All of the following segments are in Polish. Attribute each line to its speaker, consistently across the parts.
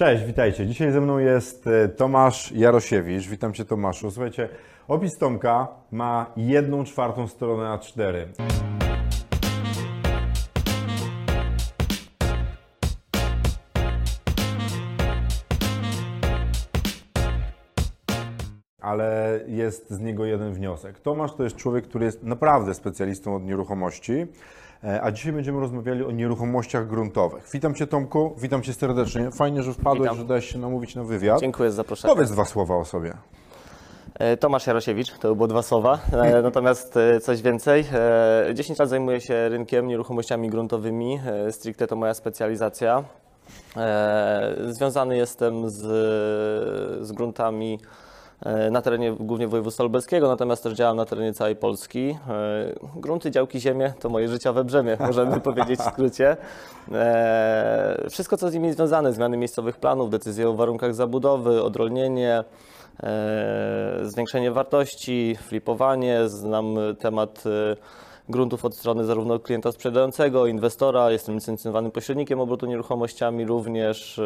Speaker 1: Cześć, witajcie. Dzisiaj ze mną jest e, Tomasz Jarosiewicz. Witam Cię Tomaszu. Słuchajcie, opis Tomka ma jedną czwartą stronę A4. ale jest z niego jeden wniosek. Tomasz to jest człowiek, który jest naprawdę specjalistą od nieruchomości, a dzisiaj będziemy rozmawiali o nieruchomościach gruntowych. Witam Cię Tomku, witam Cię serdecznie. Fajnie, że wpadłeś,
Speaker 2: Witam.
Speaker 1: że dałeś się namówić na wywiad.
Speaker 2: Dziękuję za zaproszenie.
Speaker 1: Powiedz dwa słowa o sobie.
Speaker 2: E, Tomasz Jarosiewicz, to były dwa słowa, e, natomiast e, coś więcej. E, 10 lat zajmuję się rynkiem, nieruchomościami gruntowymi, e, stricte to moja specjalizacja. E, Związany jestem z, z gruntami e, na terenie głównie województwa lubelskiego, natomiast też działam na terenie całej Polski. E, Grunty, działki, ziemie to moje życiowe brzemię, możemy powiedzieć w skrócie. E, Wszystko, co z nimi związane, zmiany miejscowych planów, decyzje o warunkach zabudowy, odrolnienie, e, zwiększenie wartości, flipowanie, znam temat e, gruntów od strony zarówno klienta sprzedającego, inwestora, jestem licencjonowanym pośrednikiem obrotu nieruchomościami również.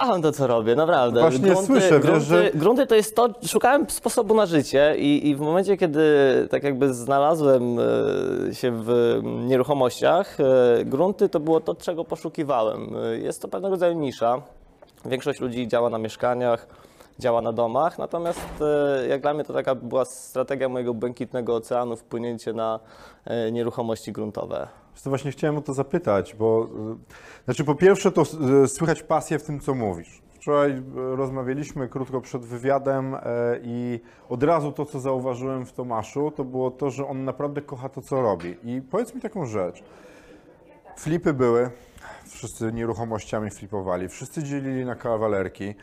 Speaker 2: Kocham to, co robię, naprawdę.
Speaker 1: Właśnie słyszę, wiesz,
Speaker 2: grunty,
Speaker 1: że-
Speaker 2: grunty to jest to, szukałem sposobu na życie i, i w momencie, kiedy tak jakby znalazłem e, się w nieruchomościach, e, grunty to było to, czego poszukiwałem. E, Jest to pewnego rodzaju nisza. Większość ludzi działa na mieszkaniach, działa na domach, natomiast e, jak dla mnie to taka była strategia mojego błękitnego oceanu, wpłynięcie na e, nieruchomości gruntowe.
Speaker 1: Co, właśnie chciałem o to zapytać, bo y, znaczy po pierwsze to słychać pasję w tym, co mówisz. Wczoraj rozmawialiśmy krótko przed wywiadem i od razu to, co zauważyłem w Tomaszu, to było to, że on naprawdę kocha to, co robi. I powiedz mi taką rzecz. Flipy były, wszyscy nieruchomościami flipowali, wszyscy dzielili na kawalerki.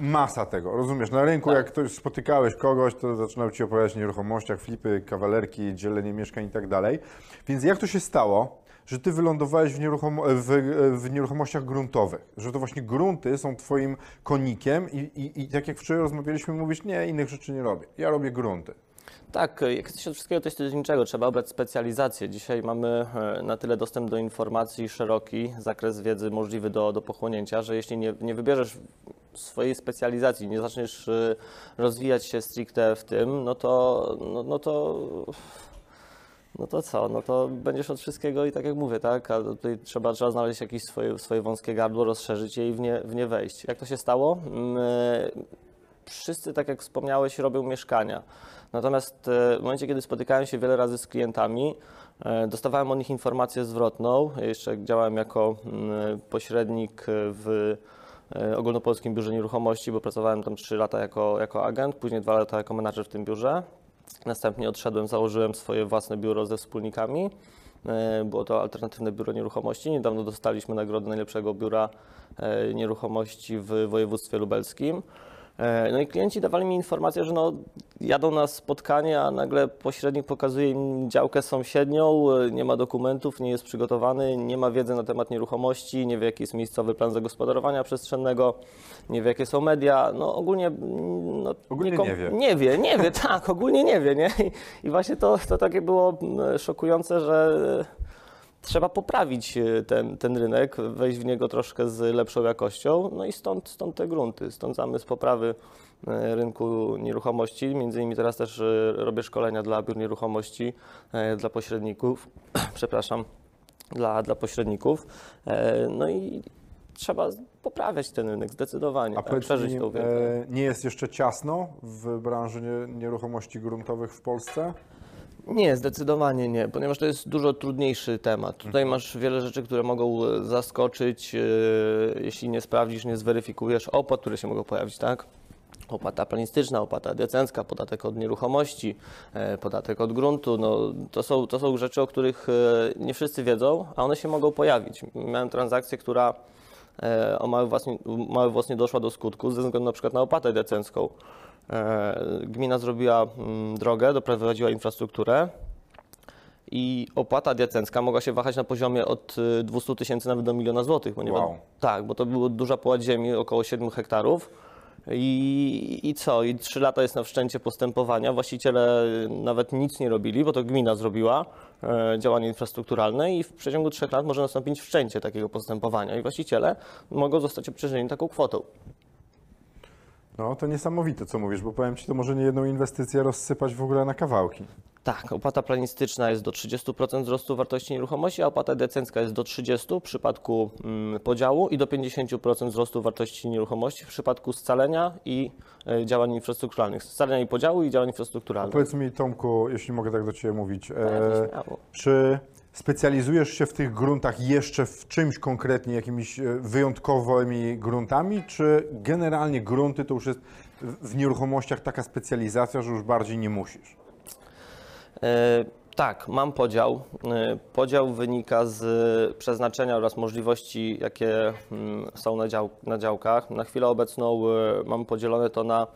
Speaker 1: Masa tego, rozumiesz? Na rynku, jak ktoś spotykałeś kogoś, to zaczynał ci opowiadać o nieruchomościach, flipy, kawalerki, dzielenie mieszkań i tak dalej. Więc jak to się stało, że ty wylądowałeś w, nieruchom- w, w nieruchomościach gruntowych? Że to właśnie grunty są twoim konikiem i, i, i tak jak wczoraj rozmawialiśmy, mówisz, nie, innych rzeczy nie robię. Ja robię grunty.
Speaker 2: Tak, jak jesteś od wszystkiego, to jest niczego. Trzeba obrać specjalizację. Dzisiaj mamy e, na tyle dostęp do informacji szeroki, zakres wiedzy możliwy do, do pochłonięcia, że jeśli nie, nie wybierzesz swojej specjalizacji, nie zaczniesz e, rozwijać się stricte w tym, no to, no, no to no to co? No to będziesz od wszystkiego i tak jak mówię, tak? A tutaj trzeba, trzeba znaleźć jakieś swoje, swoje wąskie gardło, rozszerzyć je i w nie, w nie wejść. Jak to się stało? Wszyscy, tak jak wspomniałeś, robią mieszkania. Natomiast e, w momencie, kiedy spotykałem się wiele razy z klientami, e, dostawałem od nich informację zwrotną. Jeszcze działałem jako mm, pośrednik w e, Ogólnopolskim Biurze Nieruchomości, bo pracowałem tam 3 lata jako, jako agent, później 2 lata jako menadżer w tym biurze. Następnie odszedłem, założyłem swoje własne biuro ze wspólnikami. Było to alternatywne biuro nieruchomości. Niedawno dostaliśmy nagrodę najlepszego biura nieruchomości w województwie lubelskim. E, No i klienci dawali mi informację, że no, jadą na spotkanie, a nagle pośrednik pokazuje im działkę sąsiednią, e, nie ma dokumentów, nie jest przygotowany, nie ma wiedzy na temat nieruchomości, nie wie jaki jest miejscowy plan zagospodarowania przestrzennego, nie wie jakie są media. No ogólnie mm, no,
Speaker 1: Ogólnie nie wie.
Speaker 2: Nie wie, nie wie, tak, ogólnie nie wie, nie? I, i właśnie to, to takie było mm, szokujące, że trzeba poprawić e, ten, ten rynek, wejść w niego troszkę z lepszą jakością, no i stąd, stąd te grunty, stąd zamysł poprawy e, rynku nieruchomości. Między innymi teraz też e, robię szkolenia dla biur nieruchomości, dla pośredników, przepraszam, dla, dla pośredników. No i trzeba poprawiać ten rynek zdecydowanie,
Speaker 1: A
Speaker 2: tak, przeżyć tą
Speaker 1: e, nie jest jeszcze ciasno w branży nie, nieruchomości gruntowych w Polsce?
Speaker 2: Nie, zdecydowanie nie, ponieważ to jest dużo trudniejszy temat. Tutaj masz wiele rzeczy, które mogą e, zaskoczyć, e, jeśli nie sprawdzisz, nie zweryfikujesz opłat, które się mogą pojawić, tak? Opłata planistyczna, opłata decyncka, podatek od nieruchomości, e, podatek od gruntu. No, to, są, to są rzeczy, o których nie wszyscy wiedzą, a one się mogą pojawić. Miałem transakcję, która o mały włos, nie- mały włos nie doszła do skutku ze względu na przykład na opłatę decyncką. E, Gmina zrobiła mm, drogę, doprowadziła infrastrukturę i opłata decyncka mogła się wahać na poziomie od y, 200 tysięcy nawet do miliona złotych. Ponieważ,
Speaker 1: Wow.
Speaker 2: Tak, bo to była duża połać ziemi, około 7 hektarów. I, I co? I trzy lata jest na wszczęcie postępowania. Właściciele y, nawet nic nie robili, bo to gmina zrobiła. e, działanie infrastrukturalne i w przeciągu trzech lat może nastąpić wszczęcie takiego postępowania i właściciele mogą zostać obciążeni taką kwotą.
Speaker 1: No to niesamowite, co mówisz, bo powiem Ci, to może nie jedną inwestycję rozsypać w ogóle na kawałki.
Speaker 2: Tak, opłata planistyczna jest do 30% wzrostu wartości nieruchomości, a opłata decencka jest do 30% w przypadku mm, podziału i do 50% wzrostu wartości nieruchomości w przypadku scalenia i e, działań infrastrukturalnych. Scalenia i podziału i działań infrastrukturalnych.
Speaker 1: Powiedz mi, Tomku, jeśli mogę tak do Ciebie mówić,
Speaker 2: Tak,
Speaker 1: e,
Speaker 2: śmiało.
Speaker 1: Specjalizujesz się w tych gruntach jeszcze w czymś konkretnie, jakimiś e, wyjątkowymi gruntami, czy generalnie grunty to już jest w nieruchomościach taka specjalizacja, że już bardziej nie musisz?
Speaker 2: E, Tak, mam podział. E, Podział wynika z przeznaczenia oraz możliwości, jakie mm, są na, dział, na działkach. Na chwilę obecną e, mam podzielone to na e,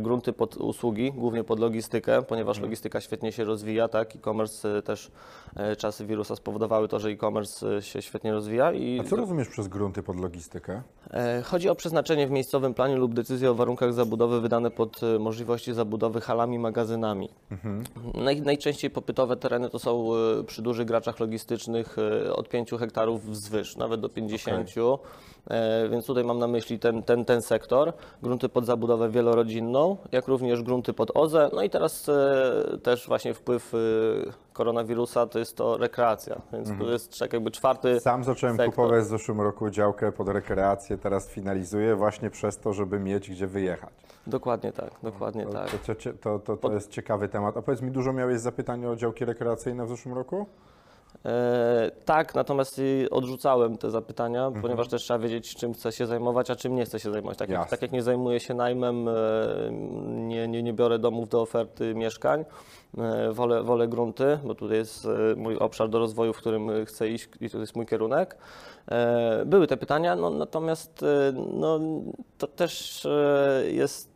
Speaker 2: grunty pod usługi, głównie pod logistykę, ponieważ logistyka świetnie się rozwija, tak? E-commerce e, też e, czasy wirusa spowodowały to, że e-commerce e, się świetnie rozwija i
Speaker 1: A co rozumiesz przez grunty pod logistykę?
Speaker 2: E, Chodzi o przeznaczenie w miejscowym planie lub decyzję o warunkach zabudowy wydane pod e, możliwości zabudowy halami, magazynami. Naj, najczęściej popytowe tereny to są e, przy dużych graczach logistycznych e, od 5 hektarów wzwyż, nawet do 50. E, Więc tutaj mam na myśli ten, ten, ten sektor, grunty pod zabudowę wielorodzinną, jak również grunty pod OZE. No i teraz e, też właśnie wpływ e, koronawirusa to jest to rekreacja, więc to jest tak jakby czwarty
Speaker 1: Sam zacząłem
Speaker 2: sektor.
Speaker 1: kupować w zeszłym roku działkę pod rekreację, teraz finalizuję właśnie przez to, żeby mieć gdzie wyjechać.
Speaker 2: Dokładnie tak, dokładnie
Speaker 1: To,
Speaker 2: tak.
Speaker 1: to, to, to, to, to jest ciekawy temat. A powiedz mi, dużo miałeś zapytań o działki rekreacyjne w zeszłym roku?
Speaker 2: E, tak, natomiast y, odrzucałem te zapytania,
Speaker 1: Mhm.
Speaker 2: ponieważ też trzeba wiedzieć, czym chce się zajmować, a czym nie chce się zajmować. Tak, jak,
Speaker 1: Jasne.
Speaker 2: tak jak nie zajmuję się najmem, e, nie, nie, nie biorę domów do oferty mieszkań, e, wolę, wolę grunty, bo tutaj jest e, mój obszar do rozwoju, w którym e, chcę iść i to jest mój kierunek. E, Były te pytania, no, natomiast e, no, to też e, jest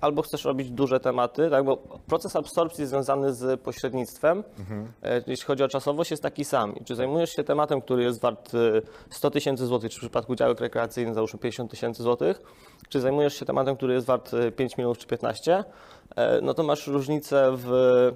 Speaker 2: albo chcesz robić duże tematy, tak, bo proces absorpcji związany z pośrednictwem, e, jeśli chodzi o czasowość, jest taki sam. I Czy zajmujesz się tematem, który jest wart e, 100 tysięcy złotych, czy w przypadku działek rekreacyjnych załóżmy 50 tysięcy złotych, czy zajmujesz się tematem, który jest wart e, 5 milionów czy 15, e, no to masz różnicę w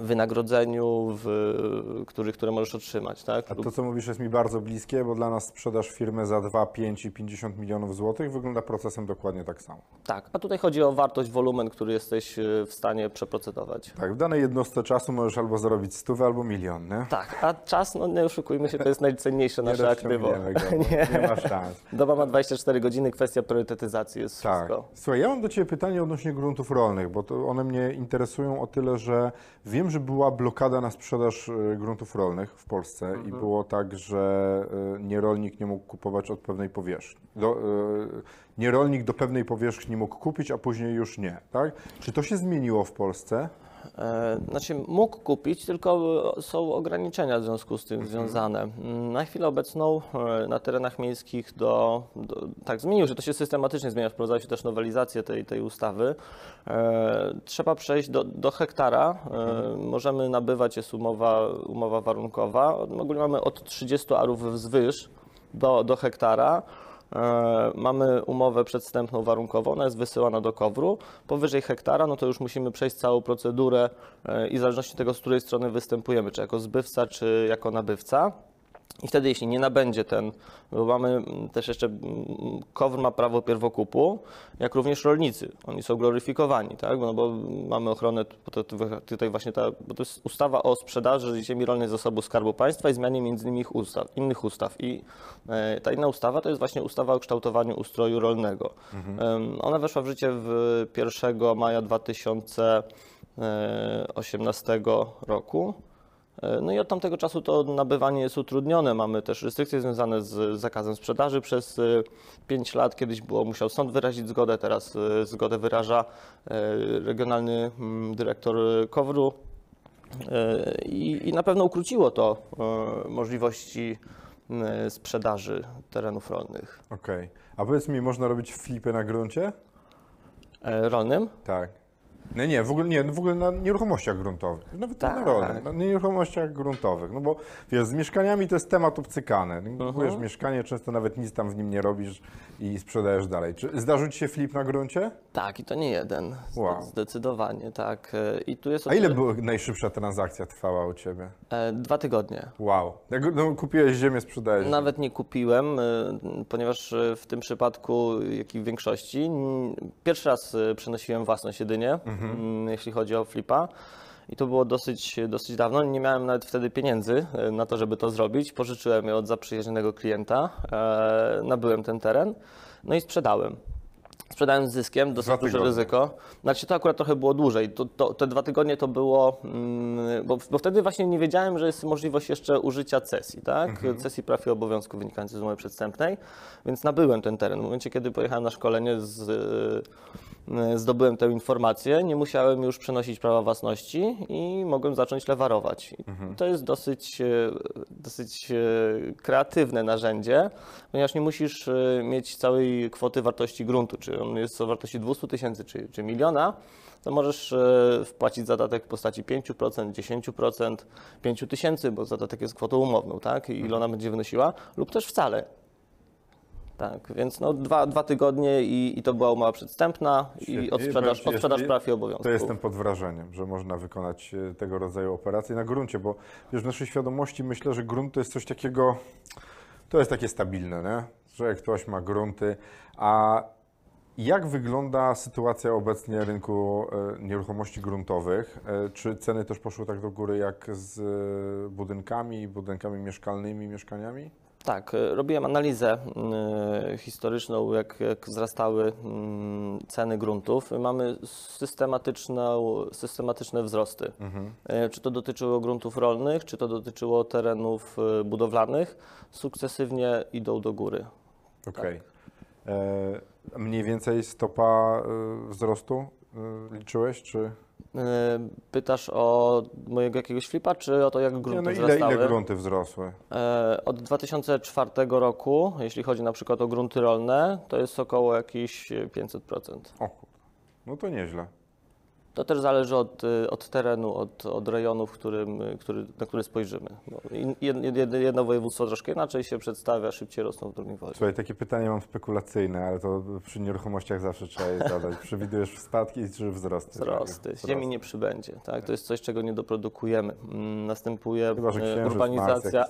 Speaker 2: wynagrodzeniu, w, który, które możesz otrzymać. Tak?
Speaker 1: A to, co mówisz, jest mi bardzo bliskie, bo dla nas sprzedaż firmy za 2, 5 i 50 milionów złotych wygląda procesem dokładnie tak samo.
Speaker 2: Tak, a tutaj chodzi o wartość, wolumen, który jesteś e, w stanie przeprocedować.
Speaker 1: Tak, w danej jednostce czasu możesz albo zarobić stówę, albo milion, nie?
Speaker 2: Tak, a czas, no nie oszukujmy się, to jest najcenniejsze
Speaker 1: Nie
Speaker 2: nasze aktywo.
Speaker 1: rozciągniemy go, nie. nie ma szans.
Speaker 2: Doba ma 24 godziny, kwestia priorytetyzacji jest
Speaker 1: Tak.
Speaker 2: wszystko.
Speaker 1: Słuchaj, ja mam do Ciebie pytanie odnośnie gruntów rolnych, bo to one mnie interesują o tyle, że wiem, że była blokada na sprzedaż e, gruntów rolnych w Polsce i
Speaker 2: Mhm.
Speaker 1: było tak, że e, nierolnik nie mógł kupować od pewnej powierzchni. Do, e, nierolnik do pewnej powierzchni mógł kupić, a później już nie, tak? Czy to się zmieniło w Polsce?
Speaker 2: E, Znaczy mógł kupić, tylko są ograniczenia w związku z tym związane. Mm, Na chwilę obecną e, na terenach miejskich do, do tak zmieniło się, to się systematycznie zmienia, wprowadzały się też nowelizacje tej, tej ustawy. E, trzeba przejść do, do hektara, e, możemy nabywać, jest umowa, umowa warunkowa, ogólnie mamy od 30 arów wzwyż do, do hektara. E, Mamy umowę przedstępną warunkową, ona jest wysyłana do KOWR-u. Powyżej hektara, no to już musimy przejść całą procedurę e, i w zależności od tego, z której strony występujemy, czy jako zbywca, czy jako nabywca. I wtedy, jeśli nie nabędzie ten, bo mamy też jeszcze, mm, KOWR ma prawo pierwokupu, jak również rolnicy. Oni są gloryfikowani, tak? No bo mamy ochronę, tutaj właśnie ta, bo to jest ustawa o sprzedaży ziemi rolnej z zasobu Skarbu Państwa i zmianie między innymi ich ustaw, innych ustaw. I e, ta inna ustawa to jest właśnie ustawa o kształtowaniu ustroju rolnego. Em, Ona weszła w życie w 1 maja 2018 roku. E, No i od tamtego czasu to nabywanie jest utrudnione. Mamy też restrykcje związane z zakazem sprzedaży przez 5 lat. Kiedyś było musiał sąd wyrazić zgodę, teraz e, zgodę wyraża e, regionalny mm, dyrektor KOWR-u. E, I, I na pewno ukróciło to e, możliwości sprzedaży terenów rolnych.
Speaker 1: Okej. A powiedz mi, można robić flipy na gruncie?
Speaker 2: E, Rolnym?
Speaker 1: Tak. No nie, w ogóle nie, w ogóle na nieruchomościach gruntowych. Nawet
Speaker 2: Tak.
Speaker 1: na rolnych, na nieruchomościach gruntowych. No bo wiesz, z mieszkaniami to jest temat obcykany.
Speaker 2: Mhm.
Speaker 1: Kupujesz mieszkanie, często nawet nic tam w nim nie robisz i sprzedajesz dalej. Czy zdarzył ci się flip na gruncie?
Speaker 2: Tak, i to nie jeden.
Speaker 1: Wow.
Speaker 2: Zdecydowanie, tak. E, I tu jest
Speaker 1: A ile była najszybsza transakcja trwała u ciebie?
Speaker 2: E, Dwa tygodnie.
Speaker 1: Wow. No, kupiłeś ziemię, sprzedajesz.
Speaker 2: Nawet nie kupiłem, y, ponieważ y, w tym przypadku, jak i w większości, pierwszy raz y, przenosiłem własność jedynie, mm, jeśli chodzi o flipa. I to było dosyć, dosyć dawno. Nie miałem nawet wtedy pieniędzy y, na to, żeby to zrobić. Pożyczyłem je od zaprzyjaźnionego klienta, e, nabyłem ten teren, no i sprzedałem. Sprzedałem z zyskiem, dosyć duże ryzyko. Znaczy to akurat trochę było dłużej. To, to, te dwa tygodnie to było, mm, bo, bo wtedy właśnie nie wiedziałem, że jest możliwość jeszcze użycia cesji, tak?
Speaker 1: Mhm.
Speaker 2: Cesji praw i obowiązków wynikających z umowy przedstępnej, więc nabyłem ten teren. W momencie, kiedy pojechałem na szkolenie, z, zdobyłem tę informację, nie musiałem już przenosić prawa własności i mogłem zacząć lewarować.
Speaker 1: Mhm.
Speaker 2: To jest dosyć, y, dosyć y, kreatywne narzędzie, ponieważ nie musisz mieć całej kwoty wartości gruntu, czy on jest o wartości 200 tysięcy, czy, czy miliona, to możesz wpłacić zadatek w postaci 5%, 10%, 5 tysięcy, bo zadatek jest kwotą umowną, tak? I ile ona będzie wynosiła, lub też wcale. Tak, więc no dwa, dwa tygodnie i, i to była umowa przedstępna
Speaker 1: Świetnie.
Speaker 2: i odsprzedaż,
Speaker 1: ci,
Speaker 2: odsprzedaż praw i obowiązków.
Speaker 1: To jestem pod wrażeniem, że można wykonać e, tego rodzaju operacje na gruncie, bo wiesz, w naszej świadomości myślę, że grunt to jest coś takiego, to jest takie stabilne, nie? że ktoś ma grunty, a jak wygląda sytuacja obecnie rynku e, nieruchomości gruntowych? E, Czy ceny też poszły tak do góry jak z budynkami, budynkami mieszkalnymi, mieszkaniami?
Speaker 2: Tak, y, robiłem analizę y, historyczną, jak, jak wzrastały mm, ceny gruntów. Mamy systematyczną, systematyczne wzrosty. Y, Czy to dotyczyło gruntów rolnych, czy to dotyczyło terenów budowlanych, sukcesywnie idą do góry.
Speaker 1: Okej. E, Mniej więcej stopa e, wzrostu e, liczyłeś, czy...
Speaker 2: Y, Pytasz o mojego jakiegoś flipa, czy o to, jak
Speaker 1: Nie,
Speaker 2: grunty
Speaker 1: no ile,
Speaker 2: wzrastały?
Speaker 1: ile grunty wzrosły?
Speaker 2: E, Od 2004 roku, jeśli chodzi na przykład o grunty rolne, to jest około jakieś 500%.
Speaker 1: O no to nieźle.
Speaker 2: To też zależy od, y, od terenu, od, od rejonu, w którym, y, który, na który spojrzymy. Bo in- jed- jed- jedno województwo troszkę inaczej się przedstawia, szybciej rosną w drugim wolniej.
Speaker 1: Słuchaj, takie pytanie mam spekulacyjne, ale to przy nieruchomościach zawsze trzeba je zadać. Przewidujesz spadki czy wzrosty?
Speaker 2: Wzrosty.
Speaker 1: Wzrosty.
Speaker 2: Ziemi nie przybędzie. Tak? To jest coś, czego nie doprodukujemy. Mm, Następuje
Speaker 1: Chyba, że
Speaker 2: y, urbanizacja,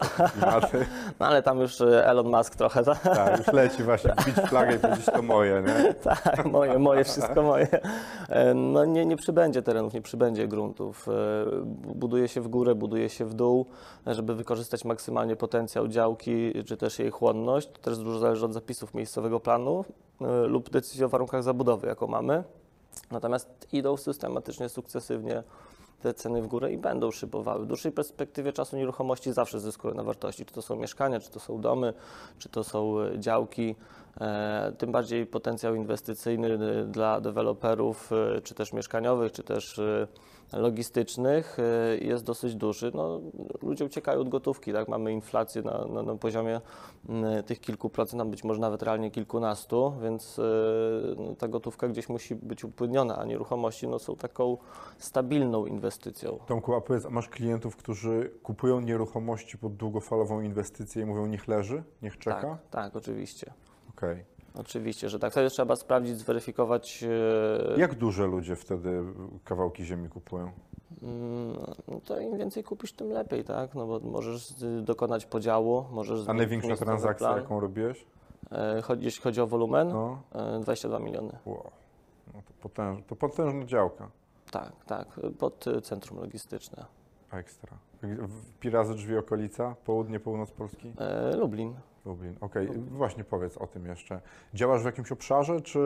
Speaker 2: no ale tam już Elon Musk trochę, tak?
Speaker 1: Tak, już leci właśnie, bić flagę i powiedzieć to moje, nie?
Speaker 2: Tak, moje, moje, wszystko moje. No nie, nie przybędzie terenów, nie przybędzie gruntów. E, bu- Buduje się w górę, buduje się w dół, żeby wykorzystać maksymalnie potencjał działki, czy też jej chłonność. To też dużo zależy od zapisów miejscowego planu e, lub decyzji o warunkach zabudowy, jaką mamy. Natomiast idą systematycznie, sukcesywnie te ceny w górę i będą szybowały. W dłuższej perspektywie czasu nieruchomości zawsze zyskują na wartości. Czy to są mieszkania, czy to są domy, czy to są e, działki. E, Tym bardziej potencjał inwestycyjny e, dla deweloperów, e, czy też mieszkaniowych, czy też e, logistycznych jest dosyć duży. No, ludzie uciekają od gotówki, tak? Mamy inflację na, na, na poziomie tych kilku procent, a być może nawet realnie kilkunastu, więc no, ta gotówka gdzieś musi być upłynniona, a nieruchomości no, są taką stabilną inwestycją.
Speaker 1: Tomku, a powiedz, masz klientów, którzy kupują nieruchomości pod długofalową inwestycję i mówią, niech leży, niech czeka?
Speaker 2: Tak, tak, oczywiście.
Speaker 1: Okej.
Speaker 2: Oczywiście, że tak. Wtedy trzeba sprawdzić, zweryfikować. e,
Speaker 1: Jak duże ludzie wtedy kawałki ziemi kupują?
Speaker 2: Mm, No to im więcej kupisz, tym lepiej, tak? No bo możesz y, dokonać podziału, możesz
Speaker 1: A
Speaker 2: zmienić
Speaker 1: największa
Speaker 2: miejscowy
Speaker 1: transakcja,
Speaker 2: plan.
Speaker 1: jaką robiłeś?
Speaker 2: E, jeśli chodzi o wolumen,
Speaker 1: No,
Speaker 2: e, 22 miliony.
Speaker 1: wow. no to, potęż, to potężna działka.
Speaker 2: Tak, tak, pod y, centrum logistyczne.
Speaker 1: Ekstra. W- Pirazy drzwi okolica, południe, północ Polski?
Speaker 2: E, Lublin.
Speaker 1: Lublin. Okej, właśnie powiedz o tym jeszcze. Działasz w jakimś obszarze, czy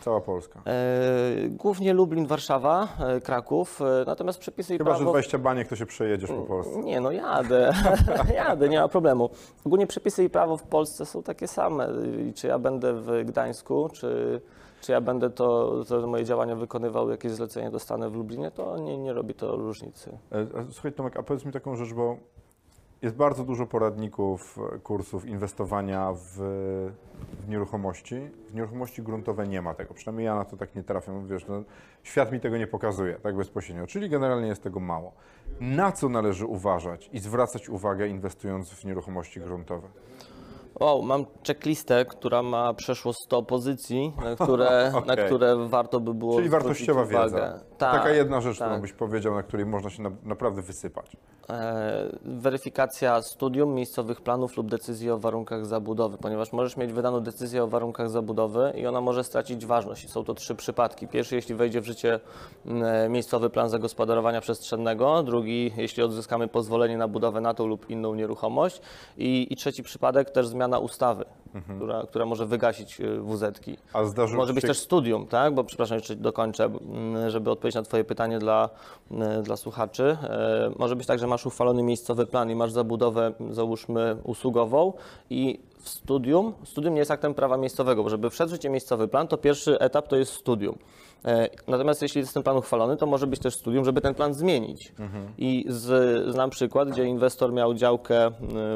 Speaker 1: cała Polska?
Speaker 2: E, Głównie Lublin, Warszawa, e, Kraków, e, natomiast przepisy i
Speaker 1: Chyba, że
Speaker 2: prawo...
Speaker 1: 20 baniek, to się przejedziesz po Polsce.
Speaker 2: Nie, no jadę, jadę, nie ma problemu. Ogólnie przepisy i prawo w Polsce są takie same. I Czy ja będę w Gdańsku, czy, czy ja będę to, to moje działania wykonywał, jakieś zlecenie dostanę w Lublinie, to nie, nie robi to różnicy.
Speaker 1: E, Słuchaj Tomek, a powiedz mi taką rzecz, bo Jest bardzo dużo poradników, kursów inwestowania w, w nieruchomości. W nieruchomości gruntowe nie ma tego, przynajmniej ja na to tak nie trafię. Wiesz, no, świat mi tego nie pokazuje tak bezpośrednio, czyli generalnie jest tego mało. Na co należy uważać i zwracać uwagę inwestując w nieruchomości gruntowe?
Speaker 2: Wow, mam checklistę, która ma przeszło 100 pozycji, na które, na
Speaker 1: Okej.
Speaker 2: które warto by było
Speaker 1: Czyli
Speaker 2: zwrócić
Speaker 1: wartościowa
Speaker 2: uwagę.
Speaker 1: wiedza.
Speaker 2: Tak,
Speaker 1: Taka jedna rzecz,
Speaker 2: tak.
Speaker 1: którą byś powiedział, na której można się na, naprawdę wysypać.
Speaker 2: E, weryfikacja studium, miejscowych planów lub decyzji o warunkach zabudowy, ponieważ możesz mieć wydaną decyzję o warunkach zabudowy i ona może stracić ważność. Są to trzy przypadki. Pierwszy, jeśli wejdzie w życie miejscowy plan zagospodarowania przestrzennego, drugi, jeśli odzyskamy pozwolenie na budowę na tą lub inną nieruchomość i, i trzeci przypadek, też zmiana ustawy, która, która może wygasić e, WZ-ki.
Speaker 1: A zdarzyło
Speaker 2: Może być
Speaker 1: się...
Speaker 2: też studium, tak? Bo przepraszam, jeszcze dokończę, żeby odpowiedzieć na Twoje pytanie dla, dla słuchaczy. E, Może być tak, że masz uchwalony miejscowy plan i masz zabudowę, załóżmy, usługową i w studium, studium nie jest aktem prawa miejscowego, bo żeby wszedł w życie miejscowy plan, to pierwszy etap to jest studium. E, Natomiast jeśli jest ten plan uchwalony, to może być też studium, żeby ten plan zmienić. I z, znam przykład, gdzie inwestor miał działkę m,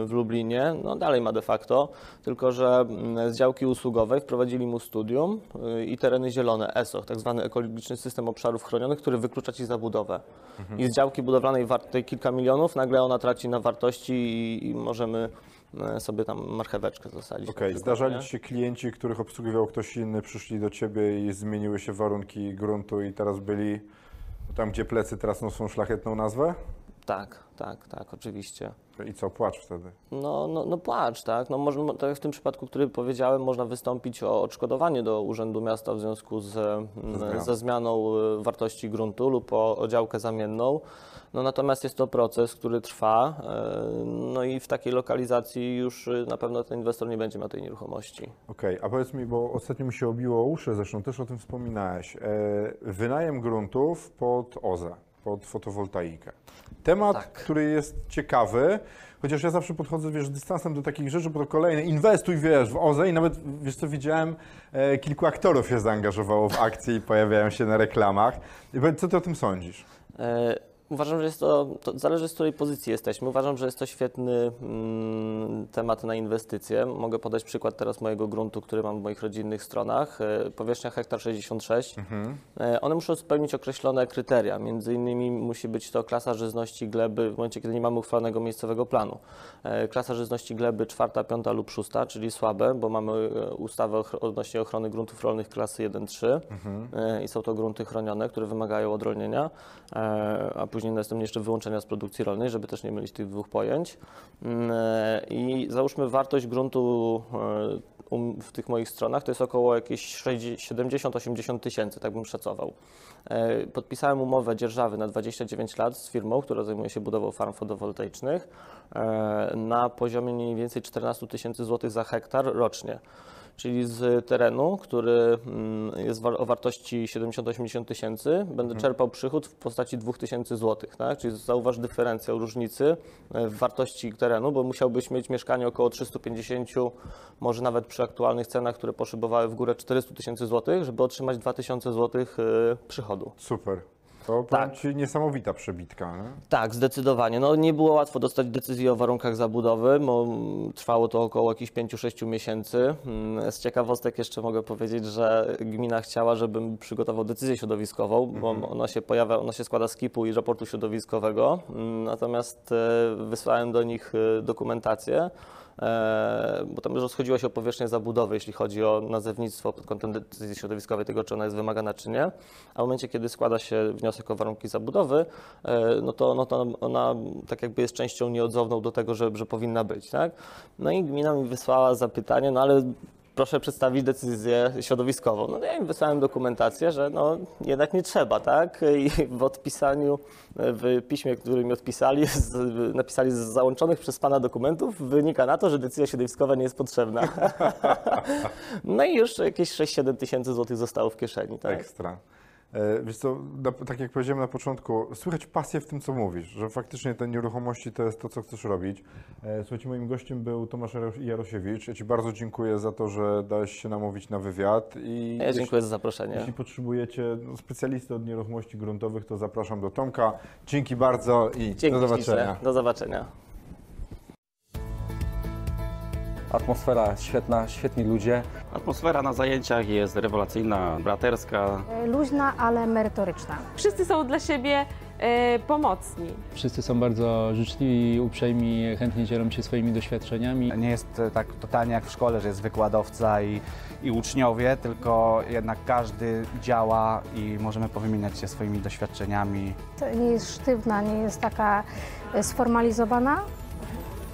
Speaker 2: w Lublinie, no dalej ma de facto, tylko że m, z działki usługowej wprowadzili mu studium y, i tereny zielone, ESO, tak zwany ekologiczny system obszarów chronionych, który wyklucza ci zabudowę. I z działki budowlanej wartej kilka milionów, nagle ona traci na wartości i, i możemy e, sobie tam marcheweczkę zasadzić.
Speaker 1: Okej,
Speaker 2: przykład,
Speaker 1: zdarzali
Speaker 2: nie?
Speaker 1: ci się klienci, których obsługiwał ktoś inny, przyszli do ciebie i zmieniły się warunki gruntu i teraz byli tam, gdzie plecy teraz noszą szlachetną nazwę?
Speaker 2: Tak, tak, tak, oczywiście.
Speaker 1: I co, płacz wtedy?
Speaker 2: No, no, no płacz, tak? No, może, tak jak w tym przypadku, który powiedziałem, można wystąpić o odszkodowanie do Urzędu Miasta w związku z, mm,
Speaker 1: zmianą.
Speaker 2: ze zmianą y, wartości gruntu lub o, o działkę zamienną. No, natomiast jest to proces, który trwa, y, no i w takiej lokalizacji już y, na pewno ten inwestor nie będzie miał tej nieruchomości.
Speaker 1: Okej, a powiedz mi, bo ostatnio mi się obiło uszy, zresztą też o tym wspominałeś. E, wynajem gruntów pod OZE, pod fotowoltaikę. Temat,
Speaker 2: Tak.
Speaker 1: który jest ciekawy, chociaż ja zawsze podchodzę, wiesz, z dystansem do takich rzeczy, bo to kolejne, inwestuj, wiesz, w OZE i nawet, wiesz co, widziałem, e, kilku aktorów się zaangażowało w akcje i pojawiają się na reklamach. I powiedz, Co ty o tym sądzisz?
Speaker 2: E, Uważam, że jest to, to zależy z której pozycji jesteśmy. Uważam, że jest to świetny mm, temat na inwestycje. Mogę podać przykład teraz mojego gruntu, który mam w moich rodzinnych stronach. E, powierzchnia hektar 66. E, one muszą spełnić określone kryteria. Między innymi musi być to klasa żyzności gleby w momencie, kiedy nie mamy uchwalonego miejscowego planu. E, klasa żyzności gleby czwarta, piąta lub szósta, czyli słabe, bo mamy e, ustawę ochro- odnośnie ochrony gruntów rolnych klasy 1-3 e, i są to grunty chronione, które wymagają odrolnienia, e, a później następnie jeszcze wyłączenia z produkcji rolnej, żeby też nie mylić tych dwóch pojęć. Mm, e, I załóżmy wartość gruntu e, um, w tych moich stronach to jest około jakieś 60 70-80 tysięcy, tak bym szacował. E, Podpisałem umowę dzierżawy na 29 lat z firmą, która zajmuje się budową farm fotowoltaicznych na poziomie mniej więcej 14 tysięcy złotych za hektar rocznie. Czyli z terenu, który mm, jest o wartości 70-80 tysięcy, będę czerpał przychód w postaci 2000 złotych. Tak? Czyli zauważ dyferencjał różnicy e, w wartości terenu, bo musiałbyś mieć mieszkanie około 350, może nawet przy aktualnych cenach, które poszybowały w górę 400 tysięcy złotych, żeby otrzymać 2000 złotych e, przychodu.
Speaker 1: Super. To
Speaker 2: Tak.
Speaker 1: Ci niesamowita przebitka, nie?
Speaker 2: Tak, zdecydowanie. No, nie było łatwo dostać decyzji o warunkach zabudowy, bo mm, trwało to około jakichś 5-6 miesięcy. Mm, Z ciekawostek jeszcze mogę powiedzieć, że gmina chciała, żebym przygotował decyzję środowiskową, bo ona się pojawia, ona się składa z KIP-u i raportu środowiskowego. Mm, Natomiast e, wysłałem do nich e, dokumentację. E, Bo tam już rozchodziła się o powierzchnię zabudowy, jeśli chodzi o nazewnictwo pod kątem decyzji środowiskowej, tego czy ona jest wymagana, czy nie. A w momencie, kiedy składa się wniosek o warunki zabudowy, e, no to, no to ona tak jakby jest częścią nieodzowną do tego, że, że powinna być, tak? No i gmina mi wysłała zapytanie, no ale proszę przedstawić decyzję środowiskową. No ja im wysłałem dokumentację, że no jednak nie trzeba, tak? I w odpisaniu, w piśmie, które mi odpisali, z, napisali z załączonych przez Pana dokumentów, wynika na to, że decyzja środowiskowa nie jest potrzebna. No i już jakieś 6-7 tysięcy złotych zostało w kieszeni, tak?
Speaker 1: Ekstra. E, Wiesz co, na, tak jak powiedziałem na początku, słychać pasję w tym, co mówisz, że faktycznie te nieruchomości to jest to, co chcesz robić. E, Słuchajcie, moim gościem był Tomasz Jaro- Jarosiewicz. Ja Ci bardzo dziękuję za to, że dałeś się namówić na wywiad. I
Speaker 2: Ja dziękuję za zaproszenie.
Speaker 1: Jeśli potrzebujecie no, specjalisty od nieruchomości gruntowych, to zapraszam do Tomka. Dzięki bardzo i
Speaker 2: Dzięki
Speaker 1: do zobaczenia.
Speaker 2: śliczne. Do zobaczenia.
Speaker 3: Atmosfera świetna, świetni ludzie.
Speaker 4: Atmosfera na zajęciach jest rewelacyjna, braterska.
Speaker 5: Luźna, ale merytoryczna.
Speaker 6: Wszyscy są dla siebie e, pomocni.
Speaker 7: Wszyscy są bardzo życzliwi, uprzejmi, chętnie dzielą się swoimi doświadczeniami.
Speaker 8: Nie jest e, tak totalnie jak w szkole, że jest wykładowca i, i uczniowie, tylko jednak każdy działa i możemy powymieniać się swoimi doświadczeniami.
Speaker 5: To Nie jest sztywna, nie jest taka e, sformalizowana.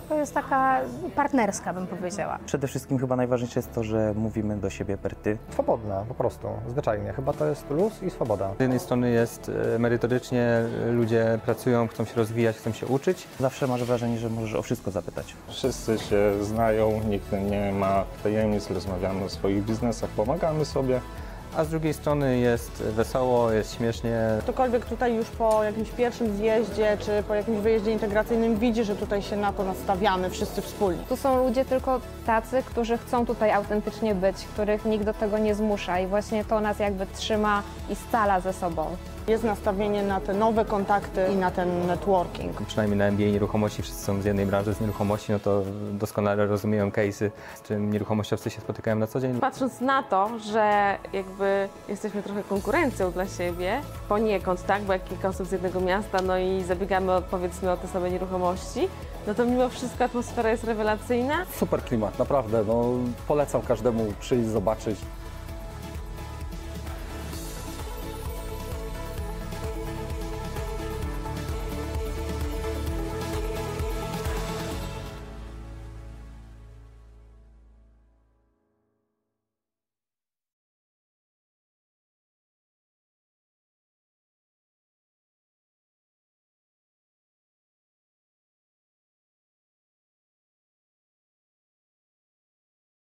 Speaker 5: To jest taka partnerska, bym powiedziała.
Speaker 9: Przede wszystkim chyba najważniejsze jest to, że mówimy do siebie per ty.
Speaker 10: Swobodna, po prostu, zwyczajnie. Chyba to jest luz i swoboda.
Speaker 11: Z jednej strony jest e, merytorycznie, ludzie pracują, chcą się rozwijać, chcą się uczyć.
Speaker 9: Zawsze masz wrażenie, że możesz o wszystko zapytać.
Speaker 12: Wszyscy się znają, nikt nie ma tajemnic, rozmawiamy o swoich biznesach, pomagamy sobie.
Speaker 11: A z drugiej strony jest wesoło, jest śmiesznie.
Speaker 6: Ktokolwiek tutaj już po jakimś pierwszym zjeździe czy po jakimś wyjeździe integracyjnym widzi, że tutaj się na to nastawiamy wszyscy wspólnie.
Speaker 13: Tu są ludzie tylko tacy, którzy chcą tutaj autentycznie być, których nikt do tego nie zmusza i właśnie to nas jakby trzyma i scala ze sobą.
Speaker 6: Jest nastawienie na te nowe kontakty i na ten networking.
Speaker 11: Przynajmniej na MBA nieruchomości wszyscy są z jednej branży, z nieruchomości, no to doskonale rozumieją case'y, z czym nieruchomościowcy się spotykają na co dzień.
Speaker 6: Patrząc na to, że jakby jesteśmy trochę konkurencją dla siebie, poniekąd, tak, bo jak kilka osób z jednego miasta, no i zabiegamy o, powiedzmy o te same nieruchomości, no to mimo wszystko atmosfera jest rewelacyjna.
Speaker 3: Super klimat, naprawdę. No, polecam każdemu przyjść, zobaczyć.